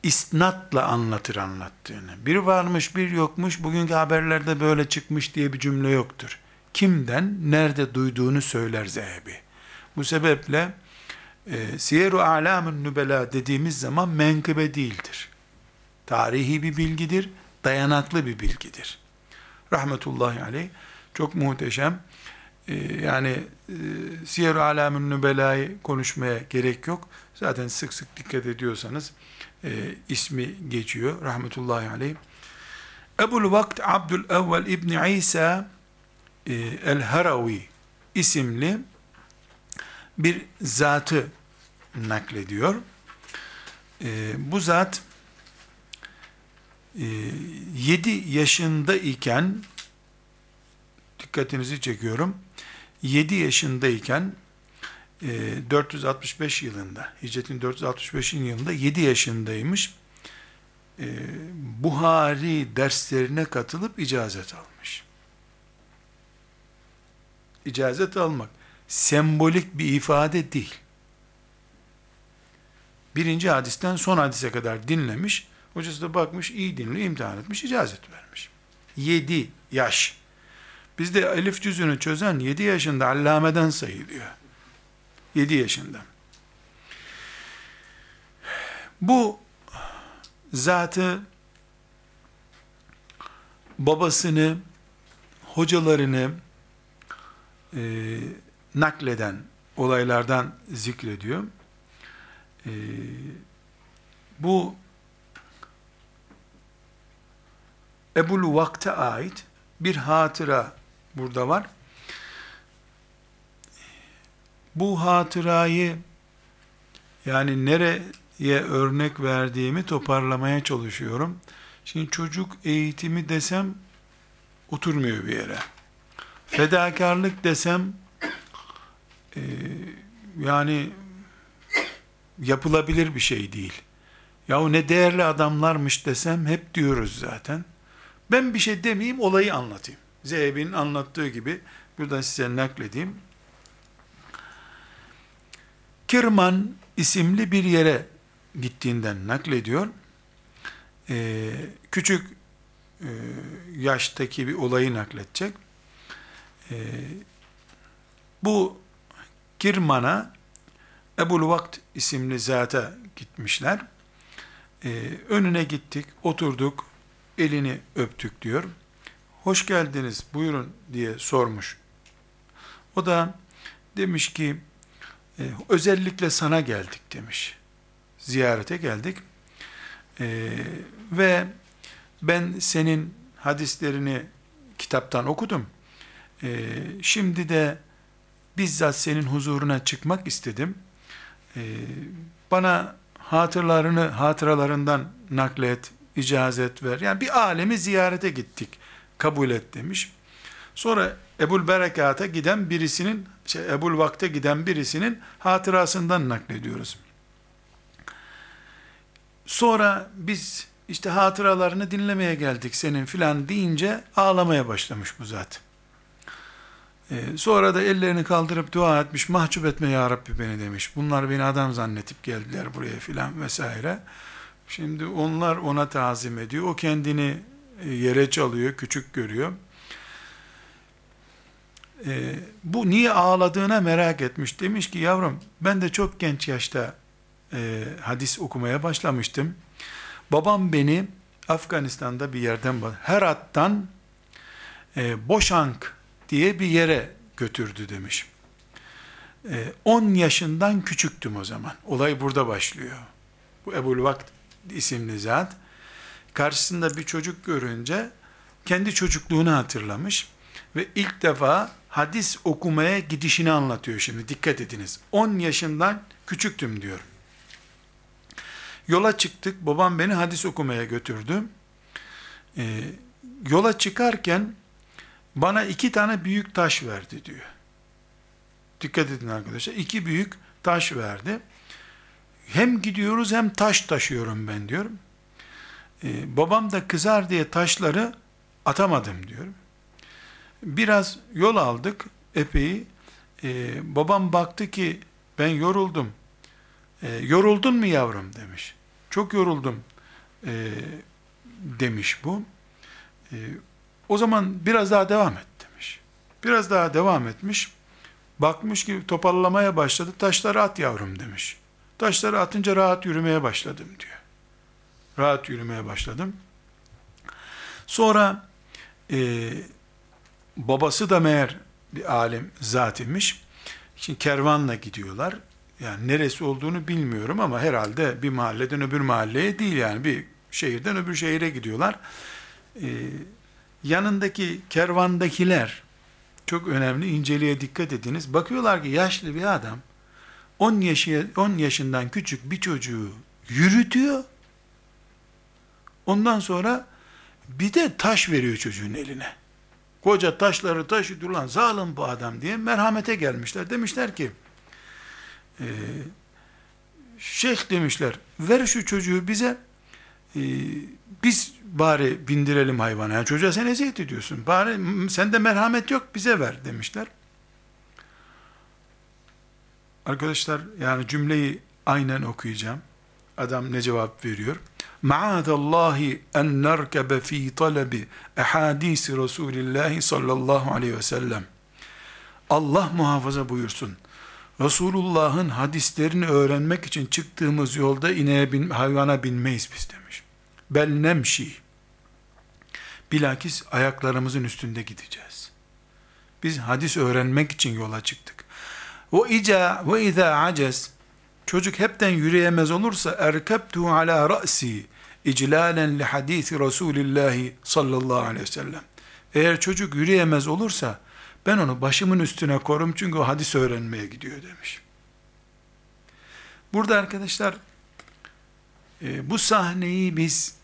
isnatla anlatır anlattığını. Bir varmış bir yokmuş bugünkü haberlerde böyle çıkmış diye bir cümle yoktur. Kimden nerede duyduğunu söyler Zehebi. Bu sebeple e, Siyer-u Alam'ın Nübela dediğimiz zaman menkıbe değildir. Tarihi bir bilgidir, dayanaklı bir bilgidir. Rahmetullahi aleyh çok muhteşem. E, yani e, Siyer-u Alam'ın Nübela'yı konuşmaya gerek yok. Zaten sık sık dikkat ediyorsanız e, ismi geçiyor. Rahmetullahi aleyh. Ebul Vakt Abdül Evvel İbni İsa e, El-Haravi isimli bir zatı naklediyor. E, bu zat 7 yaşında iken dikkatinizi çekiyorum. 7 yaşındayken e, 465 yılında, hicretin 465. yılında 7 yaşındaymış. E, Buhari derslerine katılıp icazet almış. İcazet almak sembolik bir ifade değil. Birinci hadisten son hadise kadar dinlemiş. Hocası da bakmış, iyi dinliyor, imtihan etmiş, icazet vermiş. Yedi yaş. Bizde elif cüzünü çözen yedi yaşında allameden sayılıyor. Yedi yaşında. Bu zatı babasını, hocalarını, e, nakleden olaylardan zikrediyor. Ee, bu Ebul Vakt'e ait bir hatıra burada var. Bu hatırayı yani nereye örnek verdiğimi toparlamaya çalışıyorum. Şimdi çocuk eğitimi desem oturmuyor bir yere. Fedakarlık desem e, yani yapılabilir bir şey değil. Yahu ne değerli adamlarmış desem hep diyoruz zaten. Ben bir şey demeyeyim olayı anlatayım. Zeyb'in anlattığı gibi burada size nakledeyim. Kirman isimli bir yere gittiğinden naklediyor. Ee, küçük e, yaştaki bir olayı nakledecek. Ee, bu Kirman'a Ebul Vakt isimli zata gitmişler. Ee, önüne gittik, oturduk, elini öptük diyor. Hoş geldiniz, buyurun diye sormuş. O da demiş ki, E, özellikle sana geldik demiş. Ziyarete geldik. E, ve ben senin hadislerini kitaptan okudum. E, şimdi de bizzat senin huzuruna çıkmak istedim. E, bana hatırlarını, hatıralarından naklet, icazet ver. Yani bir alemi ziyarete gittik. Kabul et demiş. Sonra Ebul Berekat'a giden birisinin, şey, Ebul Vakte giden birisinin hatırasından naklediyoruz. Sonra biz işte hatıralarını dinlemeye geldik senin filan deyince ağlamaya başlamış bu zat. Ee, sonra da ellerini kaldırıp dua etmiş, mahcup etme ya Rabbi beni demiş. Bunlar beni adam zannetip geldiler buraya filan vesaire. Şimdi onlar ona tazim ediyor. O kendini e, yere çalıyor, küçük görüyor. Ee, bu niye ağladığına merak etmiş. Demiş ki yavrum ben de çok genç yaşta e, hadis okumaya başlamıştım. Babam beni Afganistan'da bir yerden, Herat'tan e, Boşank diye bir yere götürdü demiş. 10 e, yaşından küçüktüm o zaman. Olay burada başlıyor. Bu Ebul Vakt isimli zat karşısında bir çocuk görünce kendi çocukluğunu hatırlamış ve ilk defa hadis okumaya gidişini anlatıyor şimdi. Dikkat ediniz. 10 yaşından küçüktüm diyor. Yola çıktık. Babam beni hadis okumaya götürdü. Ee, yola çıkarken bana iki tane büyük taş verdi diyor. Dikkat edin arkadaşlar. İki büyük taş verdi. Hem gidiyoruz hem taş taşıyorum ben diyorum. Ee, babam da kızar diye taşları atamadım diyorum. Biraz yol aldık epey. Ee, babam baktı ki ben yoruldum. Ee, yoruldun mu yavrum demiş. Çok yoruldum e, demiş bu. E, o zaman biraz daha devam et demiş. Biraz daha devam etmiş. Bakmış ki toparlamaya başladı. Taşları at yavrum demiş. Taşları atınca rahat yürümeye başladım diyor. Rahat yürümeye başladım. Sonra e, babası da meğer bir alim zat imiş. Şimdi kervanla gidiyorlar. Yani neresi olduğunu bilmiyorum ama herhalde bir mahalleden öbür mahalleye değil yani bir şehirden öbür şehire gidiyorlar. Ee, yanındaki kervandakiler çok önemli inceliğe dikkat ediniz. Bakıyorlar ki yaşlı bir adam 10 yaşı 10 yaşından küçük bir çocuğu yürütüyor. Ondan sonra bir de taş veriyor çocuğun eline. Koca taşları taşıdı lan zalim bu adam diye merhamete gelmişler. Demişler ki e, şeyh demişler ver şu çocuğu bize e, biz bari bindirelim hayvana. Yani çocuğa sen eziyet ediyorsun. Bari sende merhamet yok bize ver demişler. Arkadaşlar yani cümleyi aynen okuyacağım. Adam ne cevap veriyor? Maadallahi en nerkebe fi talebi ehadisi Resulillahi sallallahu aleyhi ve sellem. Allah muhafaza buyursun. Resulullah'ın hadislerini öğrenmek için çıktığımız yolda ineğe bin, hayvana binmeyiz biz demiş. Bel nemşi. Bilakis ayaklarımızın üstünde gideceğiz. Biz hadis öğrenmek için yola çıktık. Ve ica ve iza acez çocuk hepten yürüyemez olursa erkebtu ala ra'si iclalen li hadisi Resulillah sallallahu aleyhi ve sellem. Eğer çocuk yürüyemez olursa ben onu başımın üstüne korum çünkü o hadis öğrenmeye gidiyor demiş. Burada arkadaşlar e, bu sahneyi biz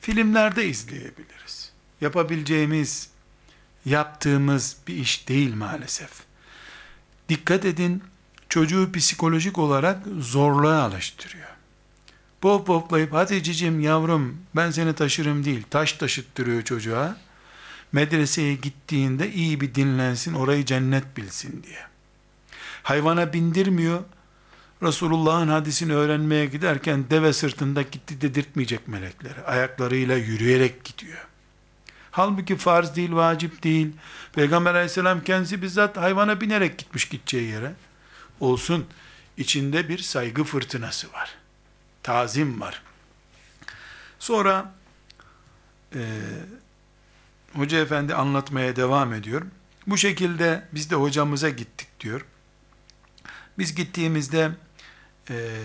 filmlerde izleyebiliriz. Yapabileceğimiz, yaptığımız bir iş değil maalesef. Dikkat edin, çocuğu psikolojik olarak zorluğa alıştırıyor. Pop poplayıp hadi cicim yavrum ben seni taşırım değil, taş taşıttırıyor çocuğa medreseye gittiğinde iyi bir dinlensin, orayı cennet bilsin diye. Hayvana bindirmiyor, Resulullah'ın hadisini öğrenmeye giderken deve sırtında gitti dedirtmeyecek melekleri. Ayaklarıyla yürüyerek gidiyor. Halbuki farz değil, vacip değil. Peygamber aleyhisselam kendisi bizzat hayvana binerek gitmiş gideceği yere. Olsun, içinde bir saygı fırtınası var. Tazim var. Sonra e, Hoca efendi anlatmaya devam ediyor. Bu şekilde biz de hocamıza gittik diyor. Biz gittiğimizde e,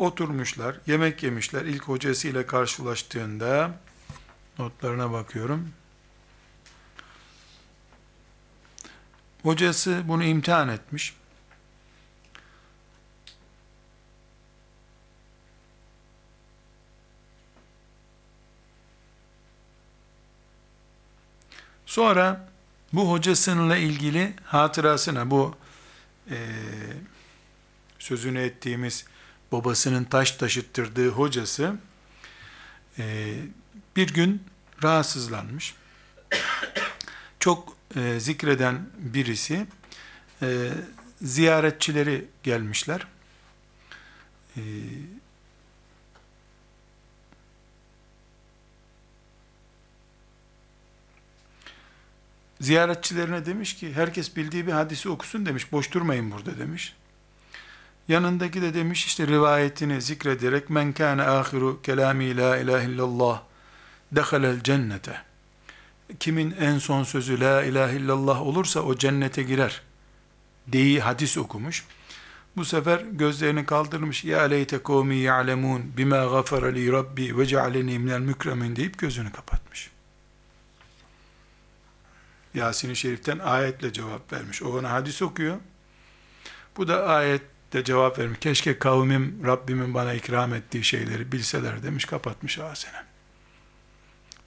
oturmuşlar, yemek yemişler. İlk hocasıyla karşılaştığında notlarına bakıyorum. Hocası bunu imtihan etmiş. Sonra bu hocasıyla ilgili hatırasına bu e, sözünü ettiğimiz babasının taş taşıttırdığı hocası e, bir gün rahatsızlanmış. Çok e, zikreden birisi e, ziyaretçileri gelmişler. E, ziyaretçilerine demiş ki herkes bildiği bir hadisi okusun demiş. Boş durmayın burada demiş. Yanındaki de demiş işte rivayetini zikrederek men kana ahiru kelami la ilahe illallah dehalel cennete. Kimin en son sözü la ilahe illallah olursa o cennete girer. Deyi hadis okumuş. Bu sefer gözlerini kaldırmış. Ya leyte kavmi ya'lemun bima gafara li rabbi ve cealeni minel mükremin deyip gözünü kapatmış. Yasin-i Şerif'ten ayetle cevap vermiş. O ona hadis okuyor. Bu da ayette cevap vermiş. Keşke kavmim Rabbimin bana ikram ettiği şeyleri bilseler demiş. Kapatmış ağzını.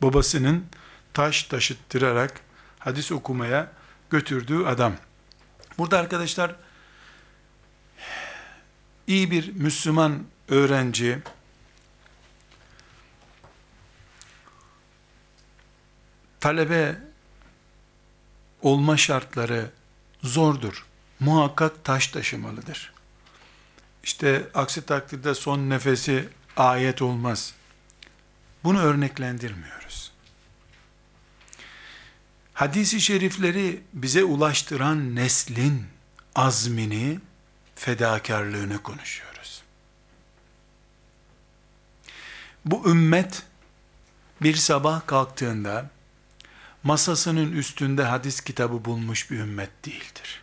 Babasının taş taşıttırarak hadis okumaya götürdüğü adam. Burada arkadaşlar iyi bir Müslüman öğrenci talebe olma şartları zordur. Muhakkak taş taşımalıdır. İşte aksi takdirde son nefesi ayet olmaz. Bunu örneklendirmiyoruz. Hadisi şerifleri bize ulaştıran neslin azmini, fedakarlığını konuşuyoruz. Bu ümmet bir sabah kalktığında masasının üstünde hadis kitabı bulmuş bir ümmet değildir.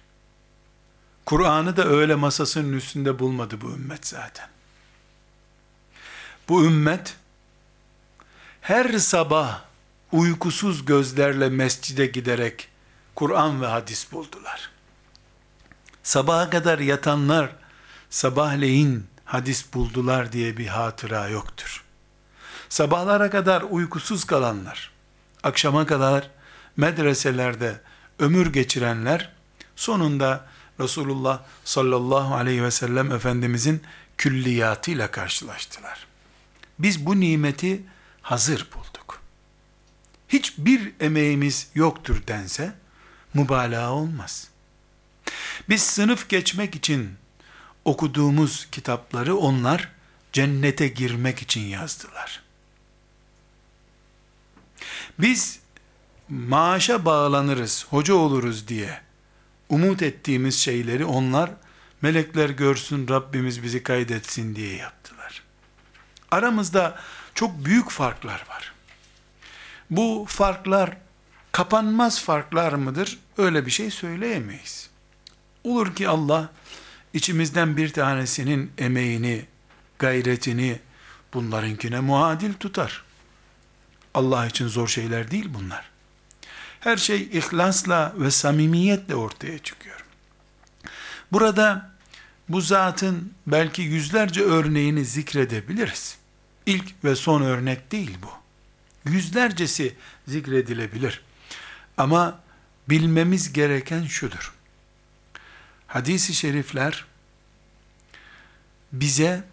Kur'an'ı da öyle masasının üstünde bulmadı bu ümmet zaten. Bu ümmet her sabah uykusuz gözlerle mescide giderek Kur'an ve hadis buldular. Sabaha kadar yatanlar sabahleyin hadis buldular diye bir hatıra yoktur. Sabahlara kadar uykusuz kalanlar, akşama kadar medreselerde ömür geçirenler sonunda Resulullah sallallahu aleyhi ve sellem Efendimizin külliyatıyla karşılaştılar. Biz bu nimeti hazır bulduk. Hiçbir emeğimiz yoktur dense mübalağa olmaz. Biz sınıf geçmek için okuduğumuz kitapları onlar cennete girmek için yazdılar. Biz maaşa bağlanırız, hoca oluruz diye umut ettiğimiz şeyleri onlar melekler görsün Rabbimiz bizi kaydetsin diye yaptılar. Aramızda çok büyük farklar var. Bu farklar kapanmaz farklar mıdır? Öyle bir şey söyleyemeyiz. Olur ki Allah içimizden bir tanesinin emeğini, gayretini bunlarınkine muadil tutar. Allah için zor şeyler değil bunlar. Her şey ihlasla ve samimiyetle ortaya çıkıyor. Burada bu zatın belki yüzlerce örneğini zikredebiliriz. İlk ve son örnek değil bu. Yüzlercesi zikredilebilir. Ama bilmemiz gereken şudur. Hadis-i şerifler bize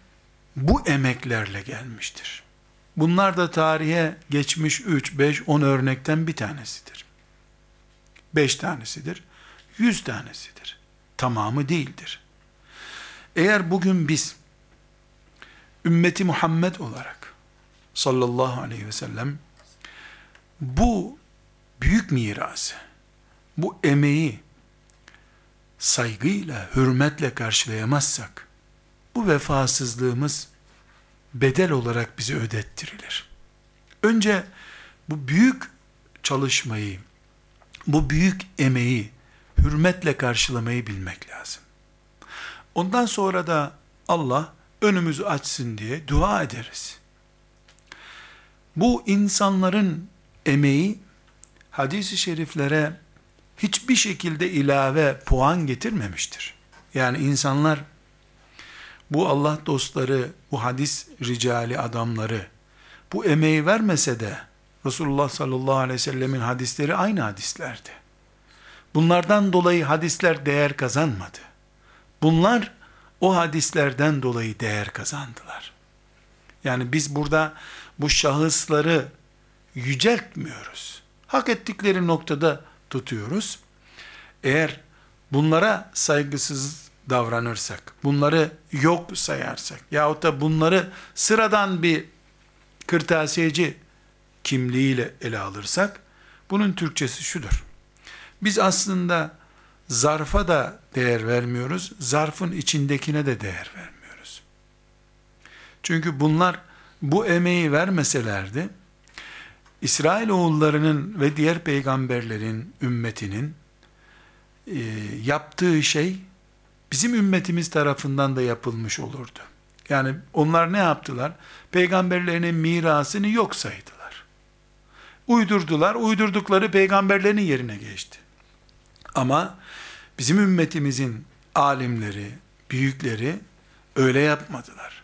bu emeklerle gelmiştir. Bunlar da tarihe geçmiş 3, 5, 10 örnekten bir tanesidir. 5 tanesidir. 100 tanesidir. Tamamı değildir. Eğer bugün biz ümmeti Muhammed olarak sallallahu aleyhi ve sellem bu büyük mirası, bu emeği saygıyla, hürmetle karşılayamazsak, bu vefasızlığımız bedel olarak bize ödettirilir. Önce bu büyük çalışmayı, bu büyük emeği hürmetle karşılamayı bilmek lazım. Ondan sonra da Allah önümüzü açsın diye dua ederiz. Bu insanların emeği hadis-i şeriflere hiçbir şekilde ilave puan getirmemiştir. Yani insanlar bu Allah dostları, bu hadis ricali adamları bu emeği vermese de Resulullah sallallahu aleyhi ve sellemin hadisleri aynı hadislerdi. Bunlardan dolayı hadisler değer kazanmadı. Bunlar o hadislerden dolayı değer kazandılar. Yani biz burada bu şahısları yüceltmiyoruz. Hak ettikleri noktada tutuyoruz. Eğer bunlara saygısız davranırsak, bunları yok sayarsak, yahut da bunları sıradan bir kırtasiyeci kimliğiyle ele alırsak, bunun Türkçesi şudur. Biz aslında zarfa da değer vermiyoruz, zarfın içindekine de değer vermiyoruz. Çünkü bunlar bu emeği vermeselerdi, İsrail oğullarının ve diğer peygamberlerin ümmetinin e, yaptığı şey bizim ümmetimiz tarafından da yapılmış olurdu. Yani onlar ne yaptılar? Peygamberlerinin mirasını yok saydılar. Uydurdular, uydurdukları peygamberlerin yerine geçti. Ama bizim ümmetimizin alimleri, büyükleri öyle yapmadılar.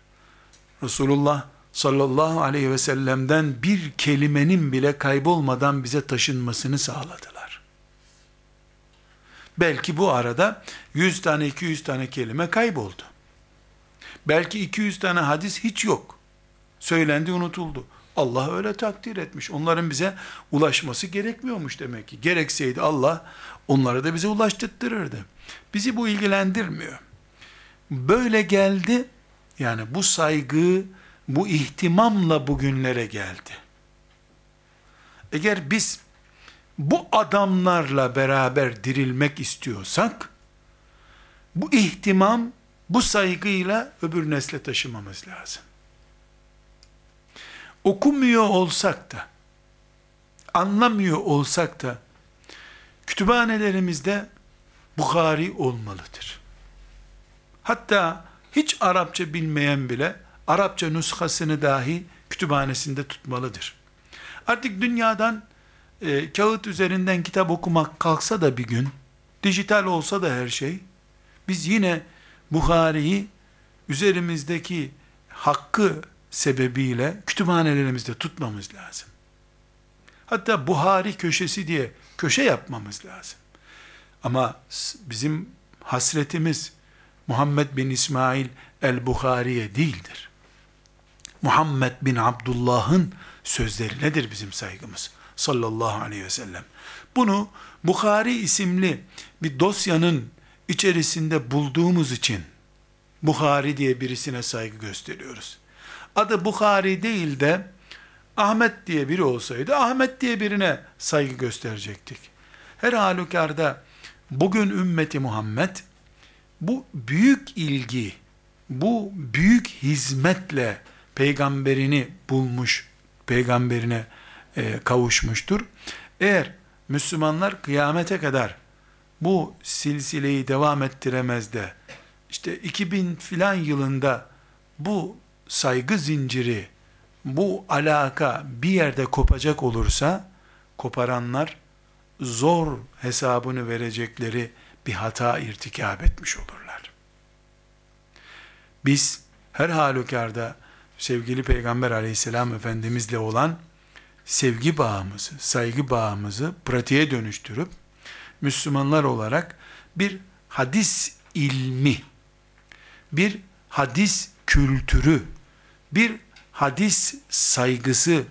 Resulullah sallallahu aleyhi ve sellem'den bir kelimenin bile kaybolmadan bize taşınmasını sağladılar. Belki bu arada 100 tane 200 tane kelime kayboldu. Belki 200 tane hadis hiç yok. Söylendi unutuldu. Allah öyle takdir etmiş. Onların bize ulaşması gerekmiyormuş demek ki. Gerekseydi Allah onları da bize ulaştırtırırdı. Bizi bu ilgilendirmiyor. Böyle geldi. Yani bu saygı, bu ihtimamla bugünlere geldi. Eğer biz bu adamlarla beraber dirilmek istiyorsak, bu ihtimam, bu saygıyla öbür nesle taşımamız lazım. Okumuyor olsak da, anlamıyor olsak da, kütüphanelerimizde Bukhari olmalıdır. Hatta hiç Arapça bilmeyen bile, Arapça nuskasını dahi kütüphanesinde tutmalıdır. Artık dünyadan e, kağıt üzerinden kitap okumak kalksa da bir gün, dijital olsa da her şey, biz yine Bukhari'yi üzerimizdeki hakkı sebebiyle kütüphanelerimizde tutmamız lazım. Hatta Buhari köşesi diye köşe yapmamız lazım. Ama bizim hasretimiz Muhammed bin İsmail el-Bukhari'ye değildir. Muhammed bin Abdullah'ın sözleri nedir bizim saygımız? Sallallahu aleyhi ve sellem. Bunu Bukhari isimli bir dosyanın içerisinde bulduğumuz için Bukhari diye birisine saygı gösteriyoruz. Adı Bukhari değil de Ahmet diye biri olsaydı Ahmet diye birine saygı gösterecektik. Her halükarda bugün ümmeti Muhammed bu büyük ilgi, bu büyük hizmetle peygamberini bulmuş, peygamberine e, kavuşmuştur. Eğer Müslümanlar kıyamete kadar bu silsileyi devam ettiremez de işte 2000 filan yılında bu saygı zinciri, bu alaka bir yerde kopacak olursa koparanlar zor hesabını verecekleri bir hata irtikab etmiş olurlar. Biz her halükarda sevgili Peygamber aleyhisselam efendimizle olan sevgi bağımızı, saygı bağımızı pratiğe dönüştürüp Müslümanlar olarak bir hadis ilmi, bir hadis kültürü, bir hadis saygısı,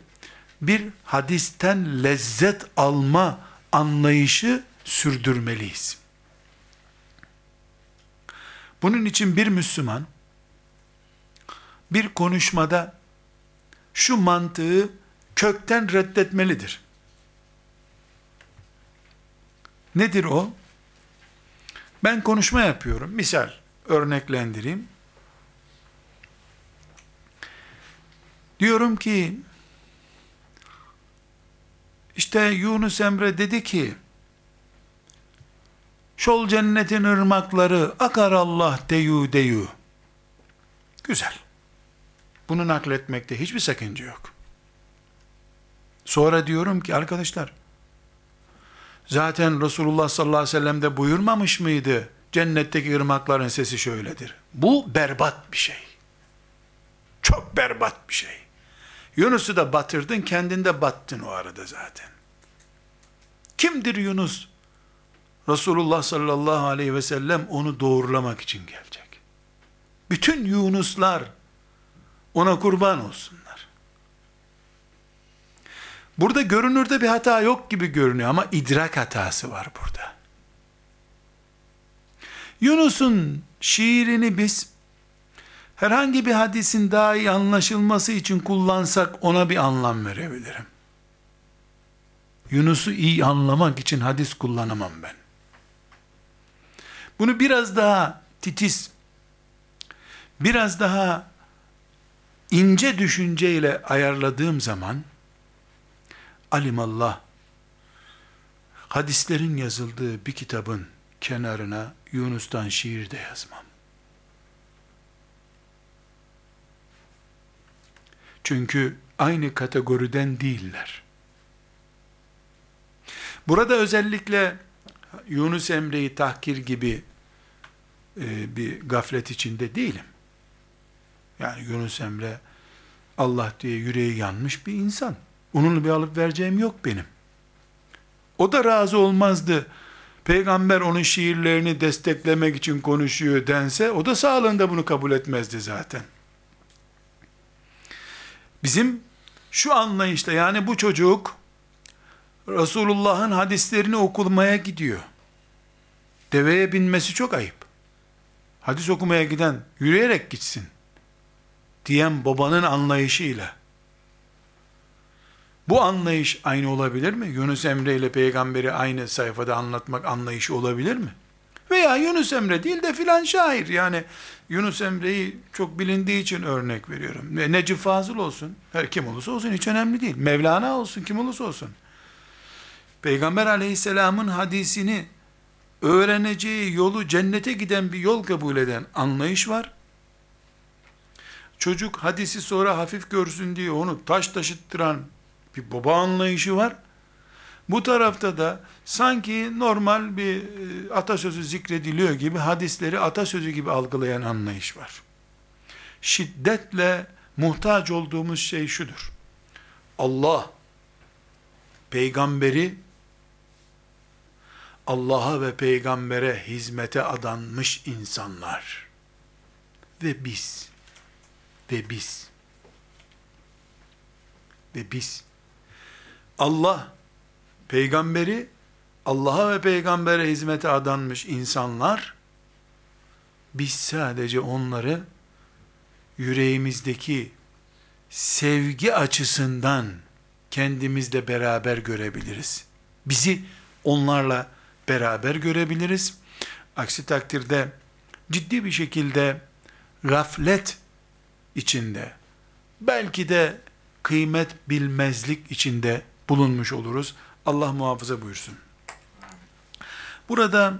bir hadisten lezzet alma anlayışı sürdürmeliyiz. Bunun için bir Müslüman bir konuşmada şu mantığı kökten reddetmelidir. Nedir o? Ben konuşma yapıyorum. Misal örneklendireyim. Diyorum ki işte Yunus Emre dedi ki Şol cennetin ırmakları akar Allah deyu deyu. Güzel. Bunu nakletmekte hiçbir sakınca yok. Sonra diyorum ki arkadaşlar, zaten Resulullah sallallahu aleyhi ve sellem de buyurmamış mıydı? Cennetteki ırmakların sesi şöyledir. Bu berbat bir şey. Çok berbat bir şey. Yunus'u da batırdın, kendinde battın o arada zaten. Kimdir Yunus? Resulullah sallallahu aleyhi ve sellem onu doğrulamak için gelecek. Bütün Yunuslar ona kurban olsunlar. Burada görünürde bir hata yok gibi görünüyor ama idrak hatası var burada. Yunus'un şiirini biz herhangi bir hadisin daha iyi anlaşılması için kullansak ona bir anlam verebilirim. Yunus'u iyi anlamak için hadis kullanamam ben. Bunu biraz daha titiz, biraz daha ince düşünceyle ayarladığım zaman, alimallah, hadislerin yazıldığı bir kitabın kenarına Yunus'tan şiir de yazmam. Çünkü aynı kategoriden değiller. Burada özellikle Yunus Emre'yi tahkir gibi e, bir gaflet içinde değilim. Yani Yunus Emre Allah diye yüreği yanmış bir insan. Onunla bir alıp vereceğim yok benim. O da razı olmazdı. Peygamber onun şiirlerini desteklemek için konuşuyor dense, o da sağlığında bunu kabul etmezdi zaten. Bizim şu anlayışta yani bu çocuk Resulullah'ın hadislerini okumaya gidiyor. Deveye binmesi çok ayıp. Hadis okumaya giden yürüyerek gitsin diyen babanın anlayışıyla bu anlayış aynı olabilir mi? Yunus Emre ile peygamberi aynı sayfada anlatmak anlayışı olabilir mi? Veya Yunus Emre değil de filan şair. Yani Yunus Emre'yi çok bilindiği için örnek veriyorum. Necip Fazıl olsun. Her kim olursa olsun hiç önemli değil. Mevlana olsun kim olursa olsun. Peygamber aleyhisselamın hadisini öğreneceği yolu cennete giden bir yol kabul eden anlayış var. Çocuk hadisi sonra hafif görsün diye onu taş taşıttıran bir baba anlayışı var. Bu tarafta da sanki normal bir e, atasözü zikrediliyor gibi hadisleri atasözü gibi algılayan anlayış var. Şiddetle muhtaç olduğumuz şey şudur. Allah peygamberi Allah'a ve peygambere hizmete adanmış insanlar ve biz ve biz ve biz Allah peygamberi Allah'a ve peygambere hizmete adanmış insanlar biz sadece onları yüreğimizdeki sevgi açısından kendimizle beraber görebiliriz. Bizi onlarla beraber görebiliriz. Aksi takdirde ciddi bir şekilde gaflet içinde, belki de kıymet bilmezlik içinde bulunmuş oluruz. Allah muhafaza buyursun. Burada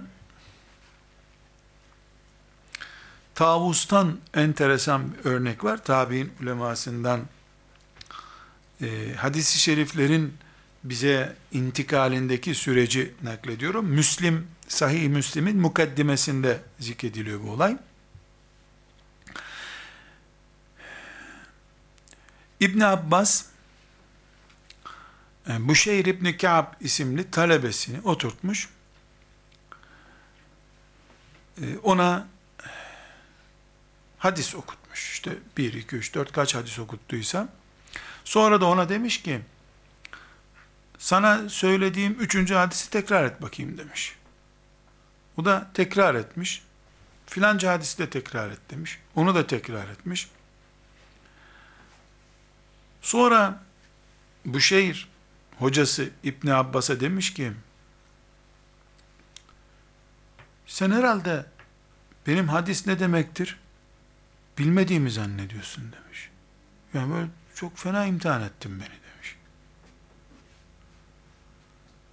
Tavus'tan enteresan bir örnek var. Tabi'in ulemasından e, hadisi şeriflerin bize intikalindeki süreci naklediyorum. Müslim, Sahih Müslim'in mukaddimesinde zikrediliyor bu olay. İbn Abbas e, Buşeyr İbni Ka'b isimli talebesini oturtmuş. E, ona hadis okutmuş. İşte 1, 2, 3, 4 kaç hadis okuttuysa. Sonra da ona demiş ki, sana söylediğim üçüncü hadisi tekrar et bakayım demiş. O da tekrar etmiş. Filanca hadisi de tekrar et demiş. Onu da tekrar etmiş. Sonra bu şehir hocası İbni Abbas'a demiş ki, sen herhalde benim hadis ne demektir? Bilmediğimi zannediyorsun demiş. Yani böyle çok fena imtihan ettin beni demiş.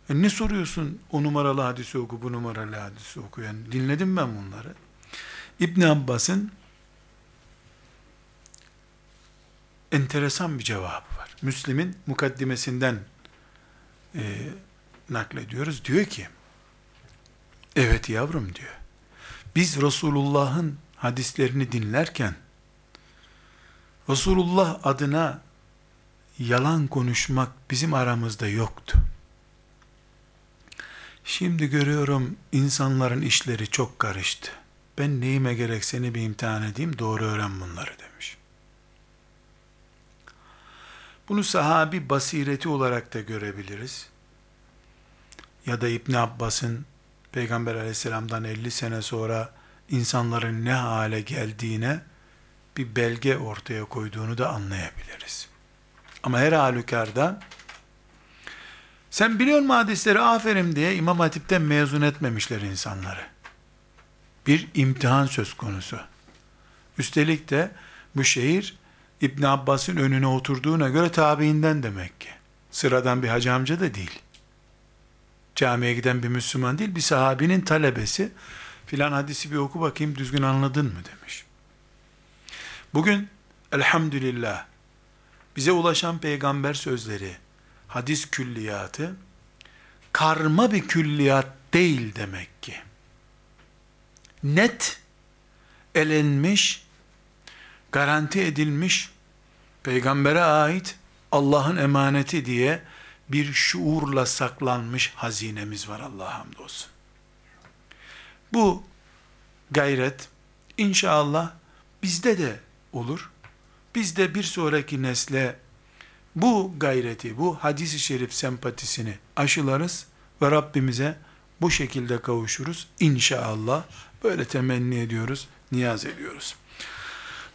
E ne soruyorsun o numaralı hadisi oku, bu numaralı hadisi oku. Yani dinledim ben bunları. İbn Abbas'ın enteresan bir cevabı var. Müslim'in mukaddimesinden e, naklediyoruz. Diyor ki, evet yavrum diyor. Biz Resulullah'ın hadislerini dinlerken, Resulullah adına yalan konuşmak bizim aramızda yoktu. Şimdi görüyorum insanların işleri çok karıştı. Ben neyime gerek seni bir imtihan edeyim, doğru öğren bunları demiş. Bunu sahabi basireti olarak da görebiliriz. Ya da İbn Abbas'ın Peygamber aleyhisselamdan 50 sene sonra insanların ne hale geldiğine bir belge ortaya koyduğunu da anlayabiliriz. Ama her halükarda sen biliyor musun hadisleri aferin diye İmam Hatip'ten mezun etmemişler insanları. Bir imtihan söz konusu. Üstelik de bu şehir İbn Abbas'ın önüne oturduğuna göre tabiinden demek ki. Sıradan bir hacı amca da değil. Camiye giden bir Müslüman değil, bir sahabinin talebesi. Filan hadisi bir oku bakayım düzgün anladın mı demiş. Bugün elhamdülillah bize ulaşan peygamber sözleri, hadis külliyatı karma bir külliyat değil demek ki. Net elenmiş, garanti edilmiş, peygambere ait Allah'ın emaneti diye bir şuurla saklanmış hazinemiz var Allah'a hamdolsun. Bu gayret inşallah bizde de olur. Biz de bir sonraki nesle bu gayreti, bu hadis-i şerif sempatisini aşılarız ve Rabbimize bu şekilde kavuşuruz. İnşallah böyle temenni ediyoruz, niyaz ediyoruz.